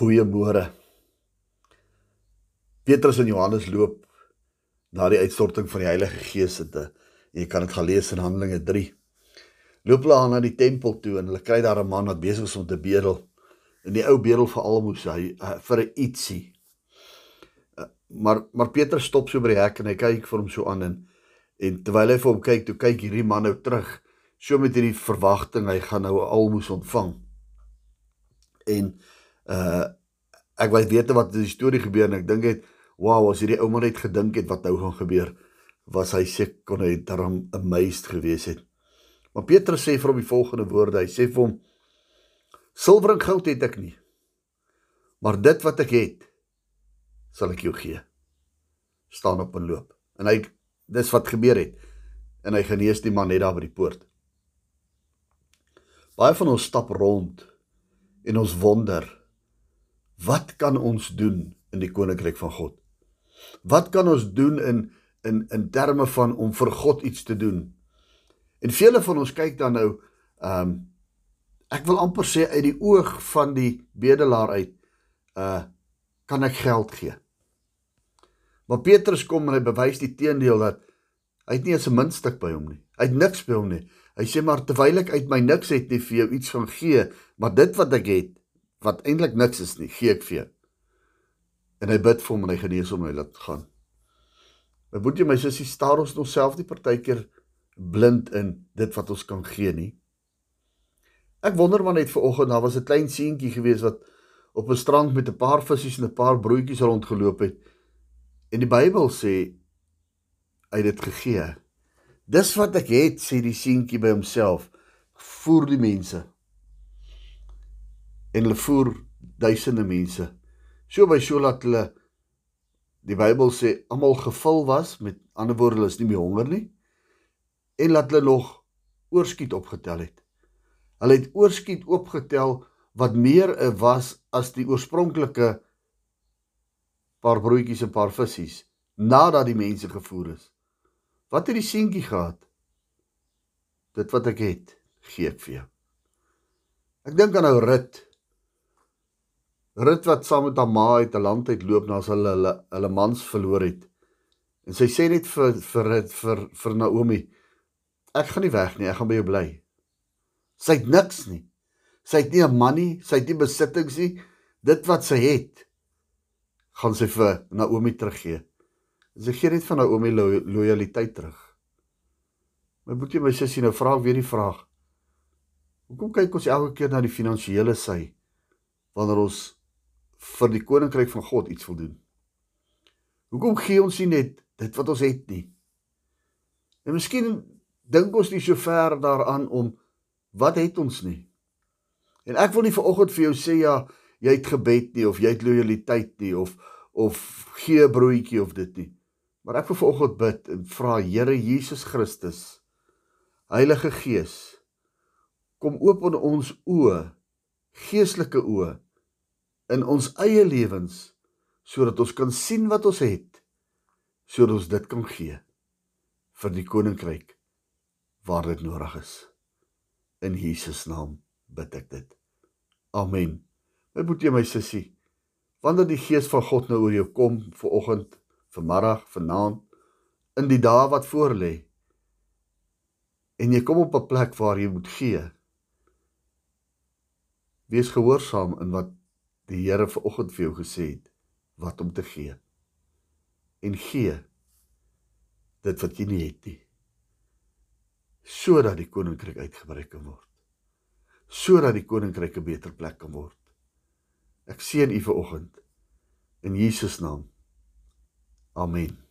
Goeiemôre. Petrus en Johannes loop na die uitstorting van die Heilige Gees te jy kan dit gaan lees in Handelinge 3. Loop hulle aan na die tempel toe en hulle kry daar 'n man wat besig is om te bedel. En die ou bedel vir almoes hy vir 'n ietsie. Uh, maar maar Petrus stop so by die hek en hy kyk vir hom so aan en en terwyl hy vir hom kyk, toe kyk hierdie man nou terug, so met hierdie verwagting hy gaan nou 'n almoes ontvang. En uh ek wou weet wat die storie gebeur en ek dink het wow as hierdie ou man net gedink het wat nou gaan gebeur was hy seker kon hy daarom amazed gewees het. Maar Petrus sê vir hom die volgende woorde. Hy sê vir hom silwer en goud het ek nie maar dit wat ek het sal ek jou gee. Staan op en loop. En hy dis wat gebeur het. En hy genees die man net daar by die poort. Baie van ons stap rond en ons wonder Wat kan ons doen in die koninkryk van God? Wat kan ons doen in in in terme van om vir God iets te doen? En vele van ons kyk dan nou ehm um, ek wil amper sê uit die oog van die bedelaar uit uh kan ek geld gee. Maar Petrus kom en hy bewys die teendeel dat hy het nie eens 'n muntstuk by hom nie. Hy het niks by hom nie. Hy sê maar terwyl ek uit my niks het nie vir jou iets gaan gee, maar dit wat ek het, wat eintlik niks is nie, gee ek vir jou. En hy bid vir hom en hy genees hom en hy laat gaan. My boetie my sussie staar ons nog self die partykeer blind in dit wat ons kan gee nie. Ek wonder maar net vanoggend, daar was 'n klein seentjie gewees wat op 'n strand met 'n paar visse en 'n paar broodjies rondgeloop het. En die Bybel sê hy het dit gegee. Dis wat ek het, sê die seentjie by homself. Voer die mense en hulle voer duisende mense. So by so laat hulle die Bybel sê almal gevul was met ander woorde hulle is nie meer honger nie en laat hulle nog oorskiet opgetel het. Hulle het oorskiet opgetel wat meer was as die oorspronklike paar broodjies en paar visse nadat die mense gevoer is. Wat het die seentjie gehad? Dit wat ek het, gee ek vir jou. Ek dink aan ou Rut Rut wat saam met haar ma uit 'n land uit loop nadat hulle hulle hulle mans verloor het. En sy sê net vir vir Rut vir vir Naomi: Ek gaan nie weg nie, ek gaan by jou bly. Sy het niks nie. Sy het nie 'n man nie, sy het nie besittings nie. Dit wat sy het, gaan sy vir Naomi teruggee. Sy gee net van Naomi lo lojaliteit terug. My boetie, my sussie, nou vra ek weer die vraag. Hoekom kyk ons elke keer na die finansiële sy wanneer ons vir die koninkryk van God iets wil doen. Hoekom gee ons nie net dit wat ons het nie? En miskien dink ons nie so ver daaraan om wat het ons nie? En ek wil nie vanoggend vir jou sê ja, jy het gebed nie of jy het lojaliteit nie of of gee broodjie of dit nie. Maar ek wil vanoggend bid en vra Here Jesus Christus, Heilige Gees, kom open ons oë, geestelike oë in ons eie lewens sodat ons kan sien wat ons het sodat ons dit kan gee vir die koninkryk waar dit nodig is. In Jesus naam bid ek dit. Amen. My boetie my sussie wanneer die gees van God nou oor jou kom vir oggend vanmiddag vanaand in die dae wat voor lê en jy kom op 'n plek waar jy moet gee wees gehoorsaam in wat die Here vanoggend vir jou gesê het wat om te gee. En gee dit wat jy nie het nie. Sodat die koninkryk uitgebrei kan word. Sodat die koninkryk 'n beter plek kan word. Ek seën u vanoggend in Jesus naam. Amen.